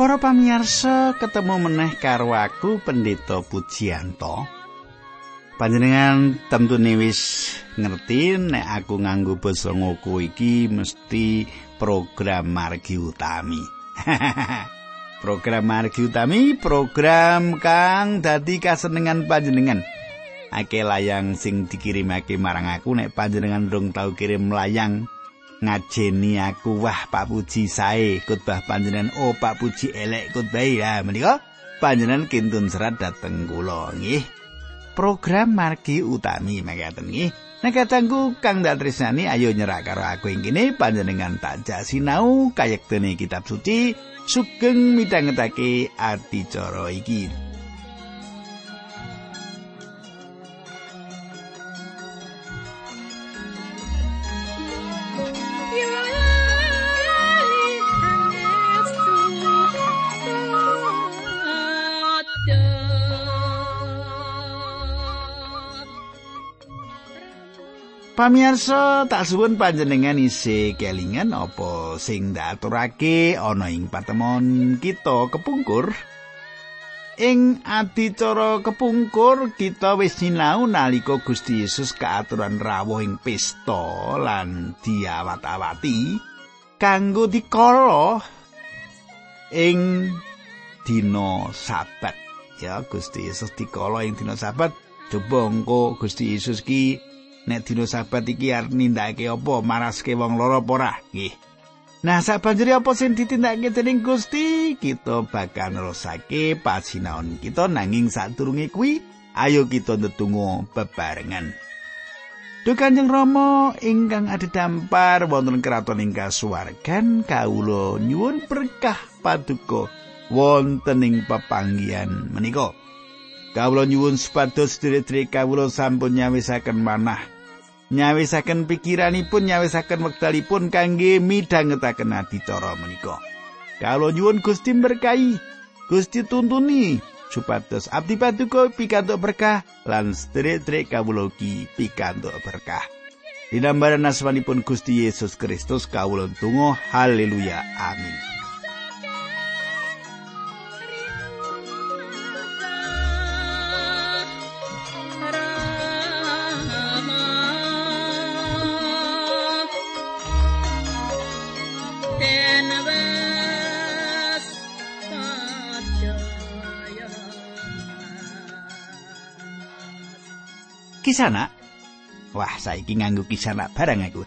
Para pamirsa, ketemu meneh karo aku Pendeta Pujianto. Panjenengan tentune wis ngerti nek aku nganggo basa ngoko iki mesti program margi utami. program margi utami program kang dadi kasenengan panjenengan. Ake layang sing dikirimake marang aku nek panjenengan dong tau kirim layang ngajeni aku wah Pak Puji sae. Khotbah panjenengan. Oh Pak Puji elek khotbah ya menika panjenengan kintun serat dateng kula nggih. Program margi utami mekaten nggih. Nek katangku Kang Datrisani ayo nyerak karo aku ing kene panjenengan tak sinau kayektene kitab suci sugeng midhangetake adicara iki Pamirsa tak suwun panjenengan isi kelingan apa sing ndaturake ana ing patemon kita kepungkur. Ing adicara kepungkur kita wis sinau nalika Gusti Yesus kaaturan rawuh ing pesta lan diawat-awati kanggo dikala ing dina sabat. Ya Gusti Yesus dikala ing dina sabat. Coba engko Gusti Yesus ki nek dina sabat iki arep nindakake apa? Maraske wong loro ora? Nggih. Nah, sabanjuri apa sing ditindakake dening Gusti, kita bakal nerusake pasinaon kita nanging sadurunge kuwi, ayo kita ndedonga bebarengan. Duh Kanjeng Rama ingkang adhedhampar wonten kraton ing kasuwargan kawula nyuwun berkah paduka wonten ing pepanggihan menika. Kawula nyuwun supados sedherek kawula sampun nyawisaken manah. Nyawisaken pikiranipun, nyawisaken wektalipun kangge midhangetaken adicara menika. Kawula nyuwun Gusti berkahi, Gusti tuntuni supados abdi paduka pikantuk berkah lan sedherek kawula ki pikantuk berkah. Dinambaran asmanipun Gusti Yesus Kristus kawula tunggu haleluya amin. Kisana. Wah, saiki nganggo kisana barang aku.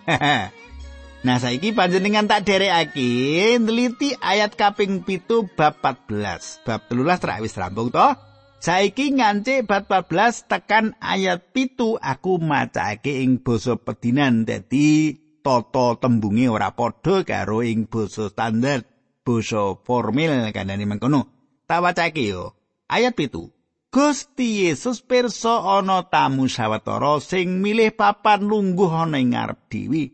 nah, saiki panjenengan tak derekake nliti ayat kaping pitu bab 14. Bab 13 terawis rampung toh. Saiki ngancik bab 14 tekan ayat pitu aku macake ing basa pedinan dadi tata tembunge ora padha karo ing basa standar basa formil kandhane mengkono. Tak wacake yo. Ayat pitu. Gusti Yesus pirsa ana tamu sawetara sing milih papan lungguh ana ing ngarep dewi.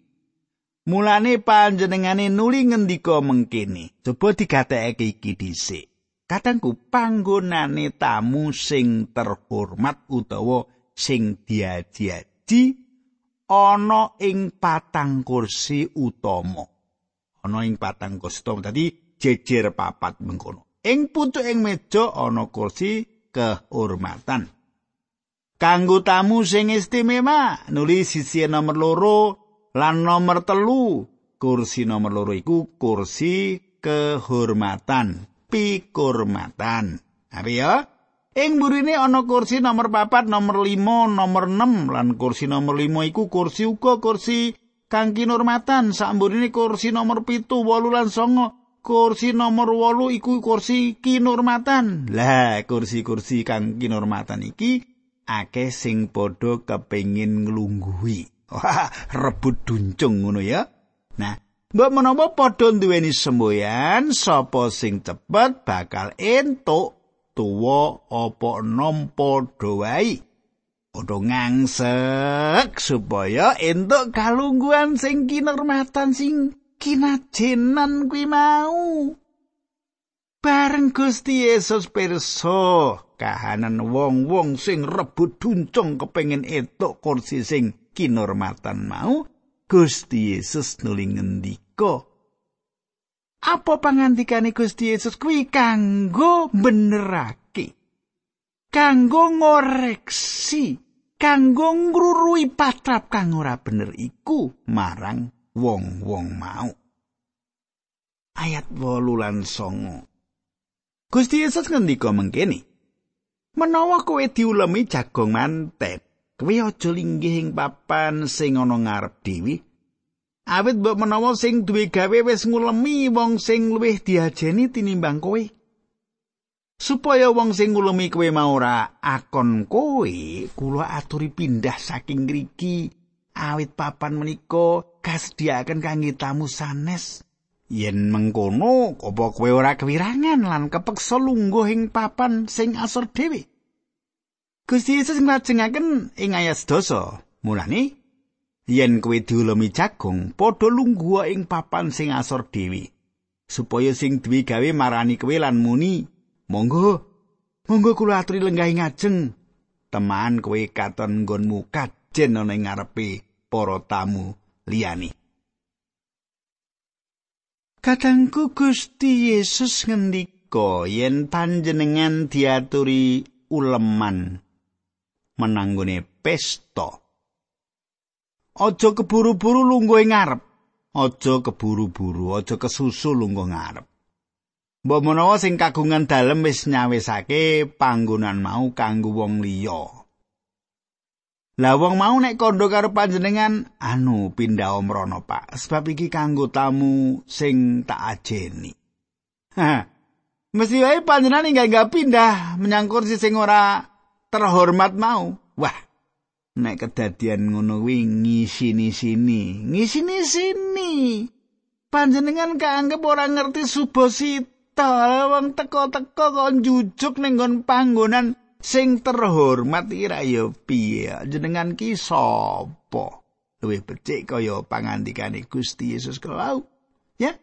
Mulane panjenengane nuli ngendika mengkene. Coba digatekake iki dhisik. Katangku panggonane tamu sing terhormat utawa sing diaji-aji ana ing patang kursi utama. Ana ing patang kursi utama. Dadi jejer papat mengkono. Ing pucuk ing meja ana kursi kehormatan. Kanggo tamu sing istimewa, nulis sisi nomor loro lan nomor telu. Kursi nomor loro iku kursi kehormatan, pikurmatan. Apa ya? Ing burine ana kursi nomor papat, nomor limo, nomor 6 lan kursi nomor limo iku kursi uga kursi kang kinurmatan. Samburine kursi nomor pitu, wolu lan songo kursi nomor wolu iku kursi kinurmatan. Lah, kursi-kursi kang kinurmatan iki akeh sing padha kepengin nglungguhi. Wah, rebut duncung ngono ya. Nah, mbok menawa padha duweni semboyan, sapa sing cepet bakal entuk tuwa apa nampa doai. Padha ngangsek supaya entuk kalungguhan sing kinurmatan sing kinajenan kuwi mau. Bareng Gusti Yesus pirsa kahanan wong-wong sing rebut duncung kepengin etuk kursi sing kinormatan mau, Gusti Yesus nuli ngendika, Apa pangandikane Gusti Yesus kuwi kanggo benerake. Kanggo ngoreksi, kanggo ngrurui patrap kang ora bener iku marang wong-wong mau. Ayat 8 lan 9. Gusti Yesus ngendika mengkene. Menawa kowe diulemi jagung manten, kowe aja linggih ing papan sing ana ngarep dewi, Awit mbok menawa sing duwe gawe wis ngulemi wong sing luwih diajeni tinimbang kowe. Supaya wong sing ngulemi kowe mau ora akon kowe, kula aturi pindah saking ngriki. Awit papan menika kasediaken kangge tamu sanes. Yen mengkono, apa kowe ora kewirangan lan kepeksa lungguh ing papan sing asor dhewe? Gusti Yesus nglajengaken ing ayat 12. Mulane yen kowe diulemi jagung padha lungguh ing papan sing asor dewi supaya sing duwe gawe marani kowe lan muni monggo monggo kula aturi lenggah ngajeng teman kowe katon nggonmu kajen ana ing ngarepe para tamu liyane Kadangku Gusti Yesus ngendika yen panjenengan diaturi uleman menanggone pesta Aja keburu-buru lungguh ngarep. Aja keburu-buru, aja kesusu lungguh ngarep. Mbok menawa sing kagungan dalem wis nyawisake panggonan mau kanggo wong liya. Lah wong mau nek kondo karo panjenengan, anu pindah omrono Pak, sebab iki kanggo tamu sing tak ajeni. Mesti wae panjenengan enggak pindah menyang kursi sing ora terhormat mau. Wah, nek kedadian ngono kuwi ngisini-sini. Ngisini-sini. Panjenengan kaanggep ora ngerti subosita wong teko-teko kok njujuk ning nggon panggonan sing terhormat ira ya piye? Jenengan ki sapa? Luwih becik kaya pangandikane Gusti Yesus kelau ya?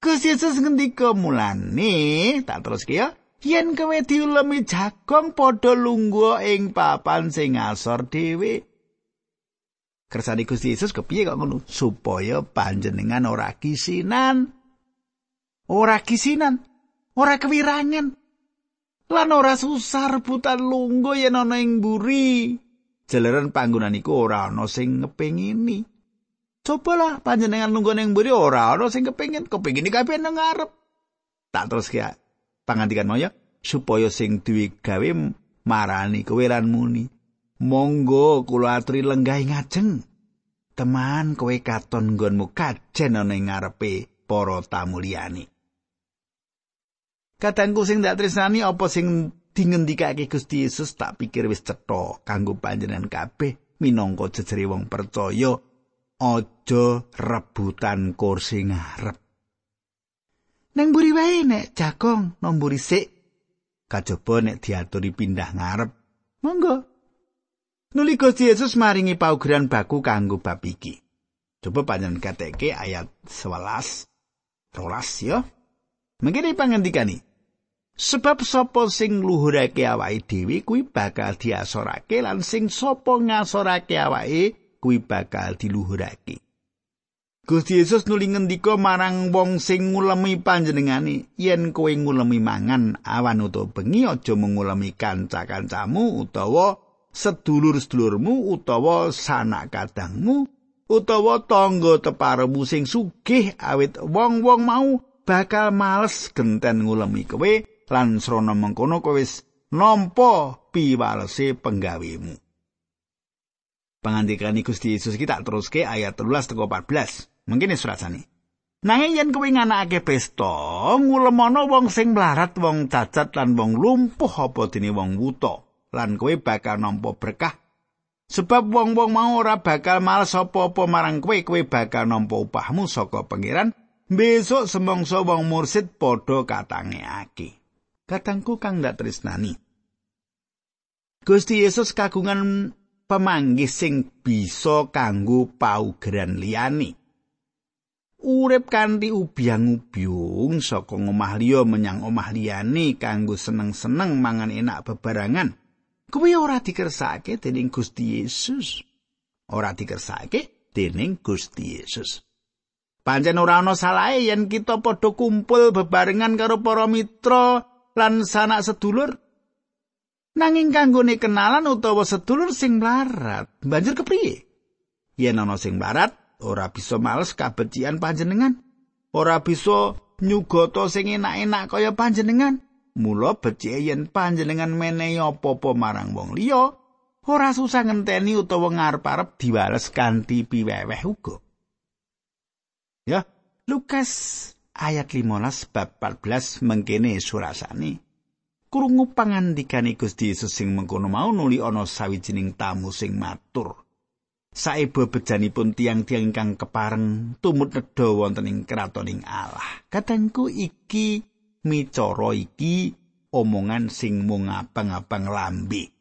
Gusti Yesus ngendika mulane tak terus ya yen kowe diulemi jagong padha lungguh ing papan sing asor dhewe. Kersane Gusti Yesus kepiye kok ngono? Supaya panjenengan ora kisinan. Ora kisinan ora kewirangan lan ora susah rebutan lungguh yen ana ing mburi. Jalaran panggonan iku ora ana sing ngepengini. Cobalah panjenengan lungguh ning mburi ora ana sing kepengin. Kepengin kabeh nang ngarep. Tak terus ya pangandikan moyo supaya sing duwe gawe marani kowe lan muni. Monggo kula aturi lenggah ngajeng. Teman kowe katon nggonmu kajen ana ing ngarepe para tamu liyane Kadangku sing dak tresnani apa sing dingendikake Gusti Yesus tak pikir wis cetha kanggo panjenengan kabeh minangka jejere wong percaya aja rebutan kursi ngarep Neng mburi wae nek jagong nomburi sik. Kajaba nek diaturi pindah ngarep. Monggo. Nuli Gusti Yesus maringi paugeran baku kanggo bab iki. Coba panjenengan kateke ayat 11. Rolas ya. Mengkene pangendikani. Sebab sapa sing luhurake awake dhewe kuwi bakal diasorake lan sing sapa ngasorake awake kuwi bakal diluhurake. Gusti Yesus nuli ngendika marang wong sing ngulemi panjenengane, yen kowe ngulemi mangan awan utawa bengi aja mengulemi kanca-kancamu utawa sedulur-sedulurmu utawa sanak kadangmu utawa tangga teparemu sing sugih awit wong-wong mau bakal males genten ngulemi kowe lan srana mengkono kowe wis nampa piwalese penggawemu. Pangandikane Gusti Yesus iki tak teruske ayat 13 tekan 14. Mungkin surasane. Nanging yen kowe nganakake pesta, ngulemono wong sing mlarat, wong cacat lan wong lumpuh apa dene wong wuta, lan kowe bakal nampa berkah. Sebab wong-wong mau ora bakal males apa-apa marang kowe, kowe bakal nampa upahmu saka pangeran. Besok semongso wong mursid padha katangeake. Katangku kang ndak tresnani. Gusti Yesus kagungan pemanggih sing bisa kanggo paugeran liyane. urip kanthi ubyang-ubyung saka omah liya menyang omah liyane kanggo seneng-seneng mangan enak bebarangan kuwi ora dikersake dening Gusti Yesus ora dikersake dening Gusti Yesus Pancen ora ana salahe yen kita padha kumpul bebarengan karo para mitra lan sanak sedulur. Nanging kanggone kenalan utawa sedulur sing mlarat, banjur kepriye? Yen ana sing mlarat, ora bisa males kabecikan panjenengan. Ora bisa nyugata sing enak-enak kaya panjenengan. Mula becike yen panjenengan menehi apa-apa marang wong liya, ora susah ngenteni utawa ngarep-arep diwales kanthi piweweh uga. Ya, Lukas ayat 15 bab 14 mengkene surasane. Krungu pangandikane Gusti Yesus sing mengkono mau nuli ana sawijining tamu sing matur. Saeba bejanipun tiang-tiang ingkang kepareng tumut nedha wonten ing kratoning Allah. Katengku iki micara iki omongan sing mung abang-abang lambe.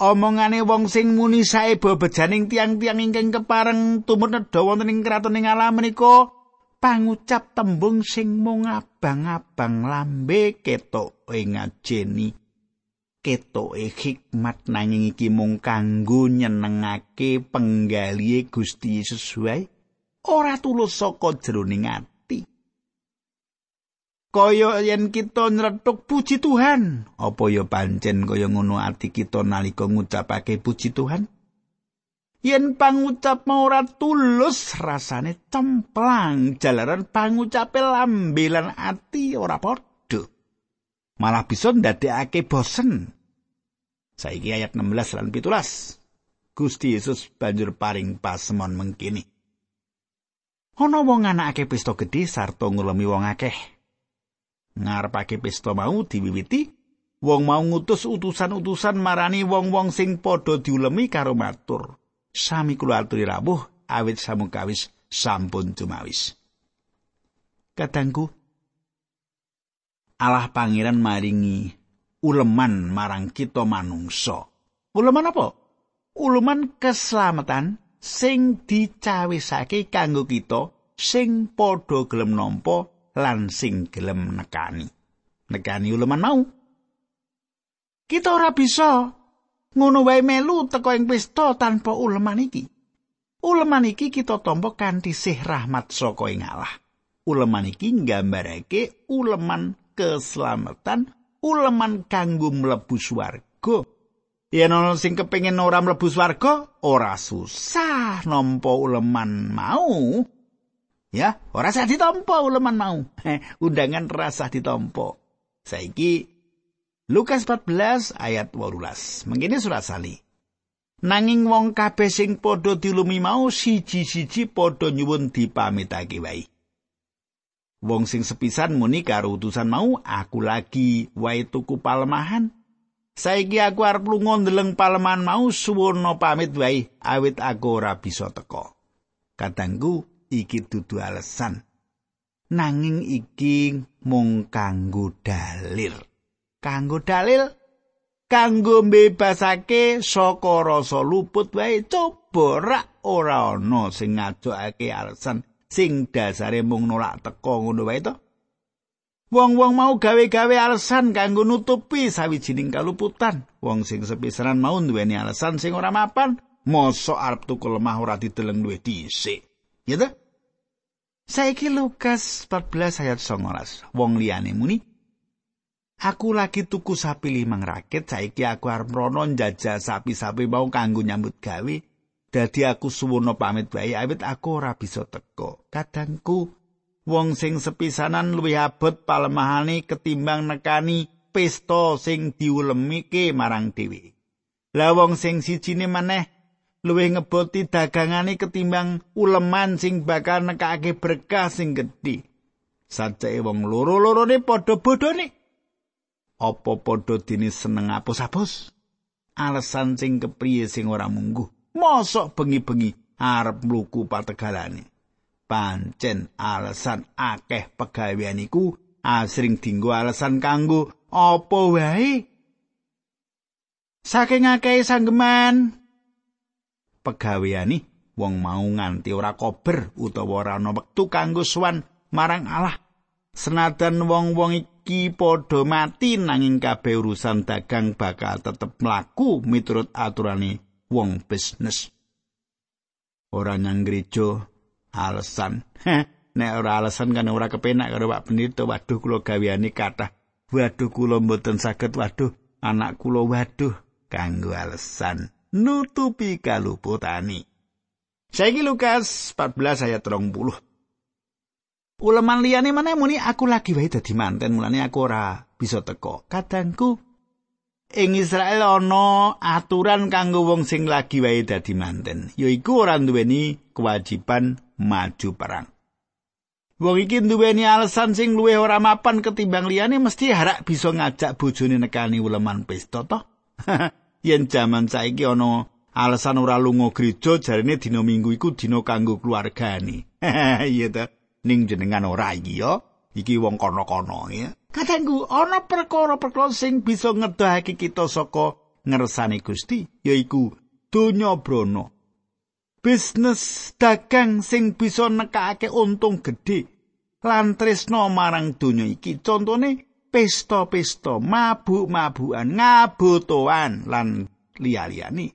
Omongane wong sing muni sae bebejaning tiang-tiang ingkang kepareng tumut nedha wonten ing kraton ing alam menika pangucap tembung sing mung abang-abang lambe ketok ing ajeni ketoke hikmat nanging iki mung kanggo nyenengake penggalihe Gusti Yesus wae. Ora tulus saka jroning kaya yen kita nyretuk puji Tuhan apa ya pancen kaya ngono ati kita nalika ngucapake puji Tuhan yen pangucap mau ora tulus rasane cemplang. Jalaran pangucape lambe lan ati ora padha. Malah bisa ndadekake bosen. Saiki ayat 16 lan 17 Gusti Yesus banjur paring pasemon mengkini. Ana wong anakake pesta gedhe sarta ngulemi wong akeh. Ngarepake pesta mau diwiwiti wong mau ngutus utusan-utusan marani wong-wong sing padha diulemi karo matur sami kula aturi rawuh awit samukawis sampun cumawis kadangku Allah pangeran maringi uleman marang kita manungsa uleman apa uleman keselamatan sing dicawisake kanggo kita sing padha gelem nampa lan sing gelem nekani. Nekani uleman mau. Kita ora bisa ngono wae melu teko ing pesta tanpa uleman iki. Uleman iki kita tampa kanthi sih rahmat saka ing Allah. Uleman iki nggambarake uleman keselamatan, uleman kanggo mlebu swarga. Yen ana sing kepengin ora mlebu swarga, ora susah nampa uleman mau. Ya, ora sah ditampa uleman mau. Undangan rasa ditampa. Saiki Lukas 14 ayat 18. Mengkene surat sali. Nanging wong kabeh sing padha dilumi mau siji-siji padha nyuwun dipamitake wae. Wong sing sepisan muni karo utusan mau, aku lagi wae tuku palemahan. Saiki aku arep lunga ndeleng palemahan mau suwono pamit wae awit aku ora bisa teko. Katanggu, iki dudu alasan nanging iki mung kanggo dalil kanggo dalil kanggo mbebasake saka rasa luput wae coba rak ora ana sing ngajokake alasan sing dasare mung nolak teko ngono wae to Wong-wong mau gawe-gawe alasan kanggo nutupi sawijining kaluputan. Wong sing sepisanan mau duweni alasan sing ora mapan, mosok arep tuku lemah ora dideleng duwe dhisik. Ya ta? Saiki Lukas 14 ayat 19. Wong liyane muni Aku lagi tuku sapi limang rakit, saiki aku arep mrono njajal sapi-sapi mau kanggo nyambut gawe. Dadi aku suwono pamit wae awit aku ora bisa teko. Kadangku wong sing sepisanan luwih abot palemahane ketimbang nekani pesta sing diulemike marang dhewe. Lah wong sing sijine maneh luwih ngeboti dagangane ketimbang uleman sing bakal nekake berkah sing gedhe. Sajake wong loro-lorone padha bodhone. Apa padha dene seneng apus-apus? Alasan sing kepriye sing ora mungguh? Mosok bengi-bengi arep mluku pategalane. Pancen alasan akeh pegawean iku asring dinggo alasan kanggo apa wae. Saking akeh sanggeman, pegaweane wong mau nganti ora kober utawa ora ana wektu kanggo suwan marang Allah senajan wong-wong iki padha mati nanging kabeh urusan dagang bakal tetep mlaku miturut aturane wong bisnis ora nang gereja Alasan. Nek ora alasan kan ora kepenak karo Pak Benito. Waduh kula gaweane kathah. Waduh kula mboten saged. Waduh anak kula waduh kanggo alasan nutupi kaluputani. Saiki Lukas 14 ayat 30. Uleman liyane meneh muni aku lagi wae dadi manten mulane aku ora bisa teko. Kadangku ing Israel ana aturan kanggo wong sing lagi wae dadi manten, yaiku ora duweni kewajiban maju perang. Wong iki duweni alasan sing luwih ora mapan ketimbang liyane mesti harap bisa ngajak bojone nekani uleman pesta toh. Yen jaman saiki ana alasan ora lunga gereja jarine dina minggu iku dina kanggo keluargane. Iya ta. Ning jenengan ora iki ya. Iki wong kono-kono ya. Katengku ana perkara-perkara sing bisa ngedohake kita saka ngersane Gusti, yaiku donya brana. Bisnis dagang sing bisa nekake untung gedhe lan tresno marang donya iki. Contone pesta-pesta, mabuk-mabukan, ngabotoan lan liya-liyane.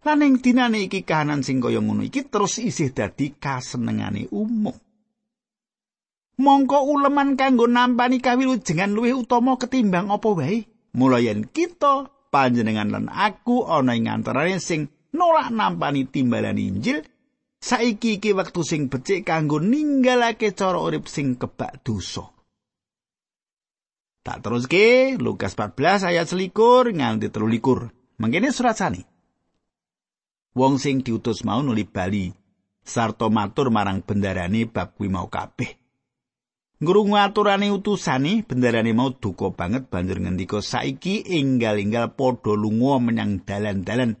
Lan ing dinane iki kahanan sing kaya ngono iki terus isih dadi kasenengane umum. Mongko uleman kanggo nampani kawilujengan luwih utama ketimbang apa wae. Mula yen kita panjenengan lan aku ana ing antarane sing nolak nampani timbalan Injil, saiki iki wektu sing becik kanggo ninggalake cara urip sing kebak dosa. Tak teruske Lukas 14 ayat selikur nganti telulikur. Mangkene surat sani. wong sing diutus mau nuli bali sarta matur marang bendarane bab kuwi mau kabeh ngrungu aturane utusane bendarane mau duka banget banjur ngendika saiki enggal-enggal padha lunga menyang dalan-dalan.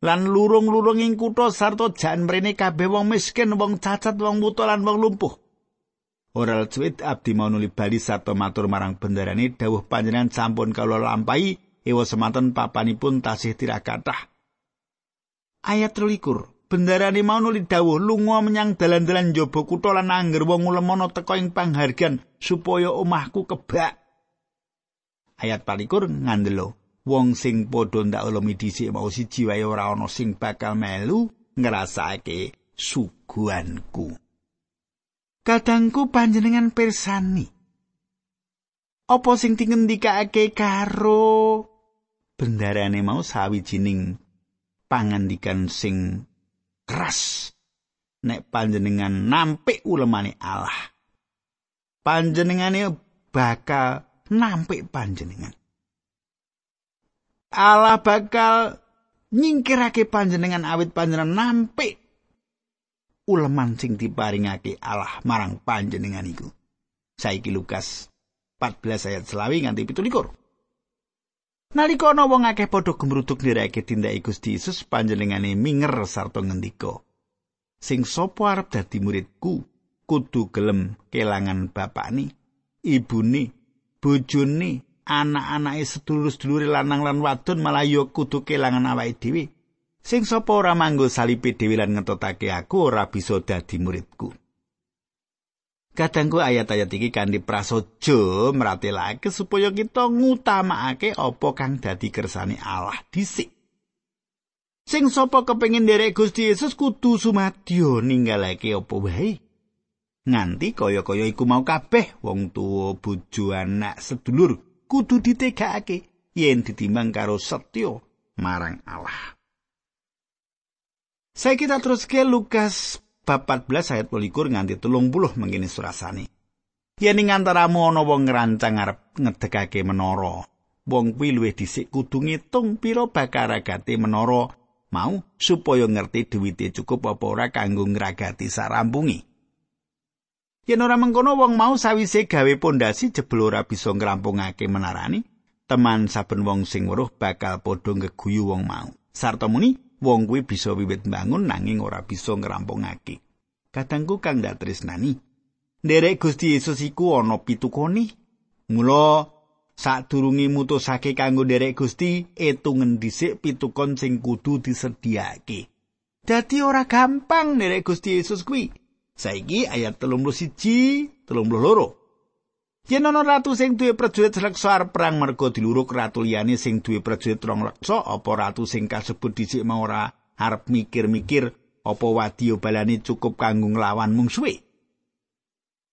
Lan lurung-lurung ing kutha sarta jan mrene kabeh wong miskin wong cacat wong buta lan wong lumpuh. Ora cuwit abdi mau nuli bali sarta matur marang bendarane dawuh panjenengan sampun kala lampahi ewa semanten papanipun tasih tirakatah. Ayat 23 bendarane mau nuli dawuh lunga menyang dalan-dalan njaba kutha lan angger wong ulemono teka ing panghargan supaya omahku kebak. Ayat 24 ngandelo wong sing padha ndak ulemi dhisik mau siji wae ora ana sing bakal melu ngrasake suguhanku. Kadangku panjenengan persani apa sing dingendikake karo bendarane mau sawijining pangandikan sing keras. Nek panjenengan nampik ulemane Allah panjenengane bakal nampik panjenengan. Allah bakal nyingkirake panjenengan awit panjenengan nampik uleman sing diparingake Allah marang panjenengan iku. Saiki Lukas 14 ayat selawi nganti 17 Nalika ana wong akeh padha gemruduk nirake tindake Gusti Yesus panjenengane minger sarta ngendika Sing sapa arep dadi muridku kudu gelem kelangan bapakne ibune bojone anak-anake sedulur-sedulure lanang lan wadon malah ya kudu kelangan awake dhewe. Sing sapa ora manggo salipe dhewe lan ngetotake aku ora bisa dadi muridku Kadangku ayat-ayat iki kanthi prasaja meratelake supaya kita ngutamakake apa kang dadi kersane Allah dhisik. Sing sapa kepengin nderek Gusti Yesus kudu sumadyo ninggalake apa wae. Nganti kaya-kaya iku mau kabeh wong tuwa bojo anak sedulur kudu ditegakake yen ditimbang karo setya marang Allah. Saya kita terus ke Lukas bab 14 ayat 21 nganti 30 mengkene surasane. Yen ing antaramu ana wong ngrancang arep ngedekake menara, wong kuwi luwih dhisik kudu ngitung pira bakaragate menara mau supaya ngerti duwite cukup apa ora kanggo ngragati sarampungi. Yen ora mengkono wong mau sawise gawe pondasi jebul ora bisa ngrampungake menarani, teman saben wong sing weruh bakal padha ngeguyu wong mau. Sarta muni wong kuwi bisa wiwit bangun nanging ora bisa ngrampungake. Kadangku kang dak tresnani. Nderek Gusti Yesus iku ana pitukoni. Mula sadurunge mutusake kanggo nderek Gusti, etungen dhisik pitukon sing kudu disediake. Dadi ora gampang nderek Gusti Yesus kuwi. Saiki ayat 31, 32. Yen ana ratu sing duwe prajurit reksa arep perang merga diluruk ratu liyane sing duwe prajurit rong reksa apa ratu sing kasebut dhisik mau ora arep mikir-mikir Apa wadya balane cukup kanggo nglawan mungsuhe?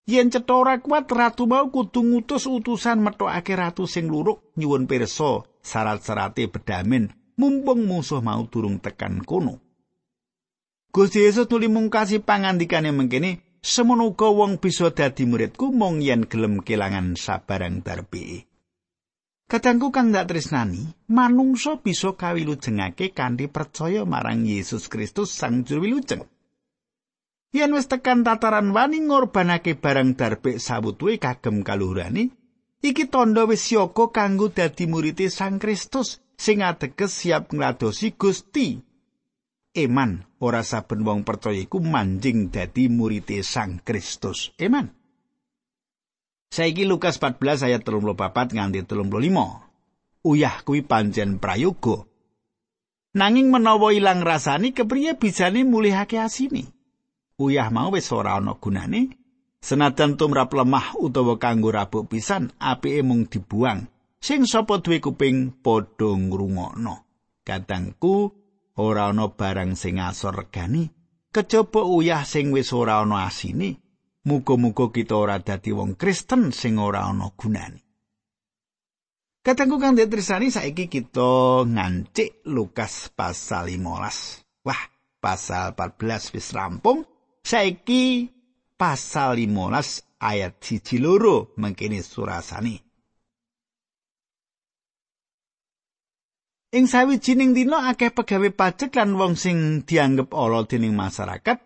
Yen cetha ora kuat ratu mau kudu ngutus utusan metokake ratu sing luruk nyuwun pirsa syarat-syarate bedamen mumpung musuh mau durung tekan kono. Gusti Yesus nuli mungkasi pangandikane mengkene semono uga wong bisa dadi muridku mung yen gelem kelangan sabarang darbe. Kadangku kang dak tresnani, manungsa bisa kawilujengake kanthi percaya marang Yesus Kristus Sang Juru Wilujeng. Yen wis tekan tataran wani ngorbanake barang darbek sawutuwe kagem kaluhurane, iki tandha wis siaga kanggo dadi murid Sang Kristus sing ateges siap ngladosi Gusti. Eman, ora saben wong percaya iku manjing dadi murid Sang Kristus. Eman. Saiki Lukas 14 ayat 34 nganti 35. Uyah kuwi pancen prayoga. Nanging menawa ilang rasani kepriye bisane mulihake asine? Uyah mau wis ora ana gunane. Senajan tumrap lemah utawa kanggo rabuk pisan, apike mung dibuang. Sing sapa duwe kuping padha ngrungokno. Kadangku ora ana barang sing asor regani, kejaba uyah sing wis ora ana asine. Muga-muga kita ora dadi wong Kristen sing ora ana gunane. Katengku kang detrisani saiki kita ngancik Lukas pasal 15. Wah, pasal 14 wis rampung. Saiki pasal 15 ayat 1 loro mangkene surasane. Ing sawijining dina akeh pegawe pajak lan wong sing dianggep ala dening masyarakat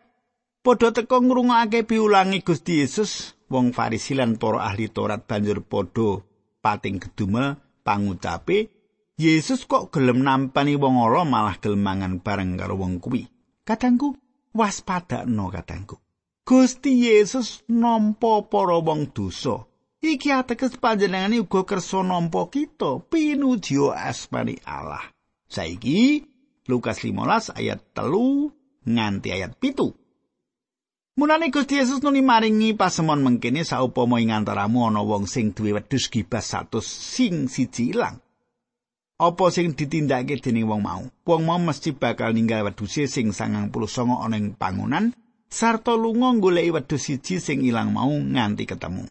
padha teka ngrungokake piulangi Gusti Yesus wong Farisi lan para ahli Taurat banjur padha pating gedumel pangucape Yesus kok gelem nampani wong ala malah gelem mangan bareng karo wong kuwi? Kadangku waspadakno kadangku. Gusti Yesus nampa para wong dosa iki ateges panjenengane uga kersa nampa kita pinuji asmani Allah saiki Lukas 15 ayat telu nganti ayat pitu Mulane Gusti Yesus nuli maringi pasemon mengkene saupama ing antaramu ana wong sing duwe wedhus gibas 100 sing siji ilang. Apa sing ditindakake dening wong mau? Wong mau mesti bakal ninggal wedhuse sing 99 ana ing pangunan sarta lunga goleki wedhus siji sing ilang mau nganti ketemu.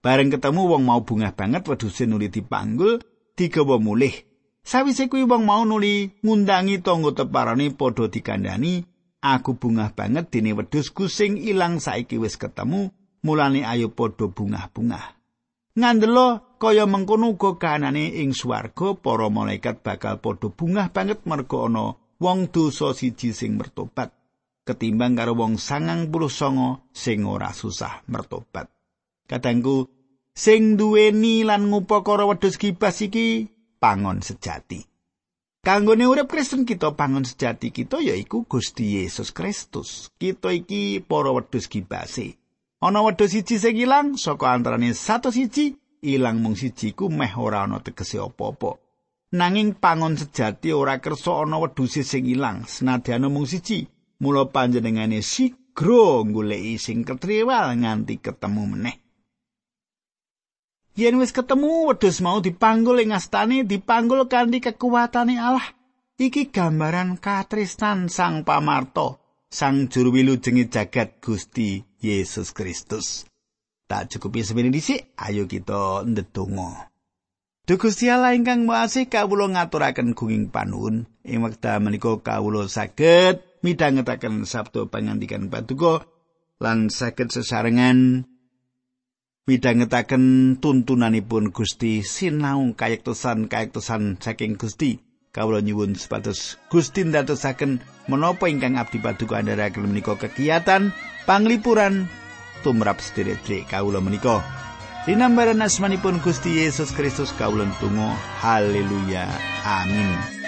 Bareng ketemu wong mau bungah banget wedhuse nuli dipanggul digawa mulih. Sawise kuwi wong mau nuli ngundangi tangga teparane padha dikandani aku bungah banget dene wedhusku sing ilang saiki wis ketemu mulane ayo padha bungah-bungah ngandelo kaya mengkono uga kanane ing swarga para malaikat bakal padha bungah banget merga ana wong dosa siji sing mertobat ketimbang karo wong sangang puluh songo sing ora susah mertobat kadangku sing duweni lan ngupakara wedhus kibas iki pangon sejati Kanggone urip Kristen kita pangon sejati kita yaiku Gusti Yesus Kristus. Kita iki para wedhus kibase. Ana wedhus siji sing ilang saka antarane satu siji, ilang mung siji ku meh ora ana tegese apa-apa. Nanging pangon sejati ora kersa ana wedhus sing ilang, senadyan mung siji. Mula panjenengane sigra goleki sing ketriwal nganti ketemu meneh. Yen wis ketemu wedhus mau dipanggul ing astane dipanggul kanthi kekuatane Allah. Iki gambaran katristan Sang Pamarto, Sang Juru Wilujenge jagat Gusti Yesus Kristus. Tak cukupi semene dhisik, ayo kita ndedonga. Duh Gusti Allah ingkang Maha kawula ngaturaken gunging panuwun ing wekdal menika kawula saged midhangetaken sabda pangandikan patuko lan saged sesarengan midhangetaken tuntunanipun Gusti sinau kayektosan kayektosan saking Gusti. Kawula nyuwun supados Gusti ndadosaken menapa ingkang abdi paduka andharaken menika kegiatan panglipuran tumrap sedherek kawula menika. Dinambaran asmanipun Gusti Yesus Kristus kawula tunggu haleluya. Amin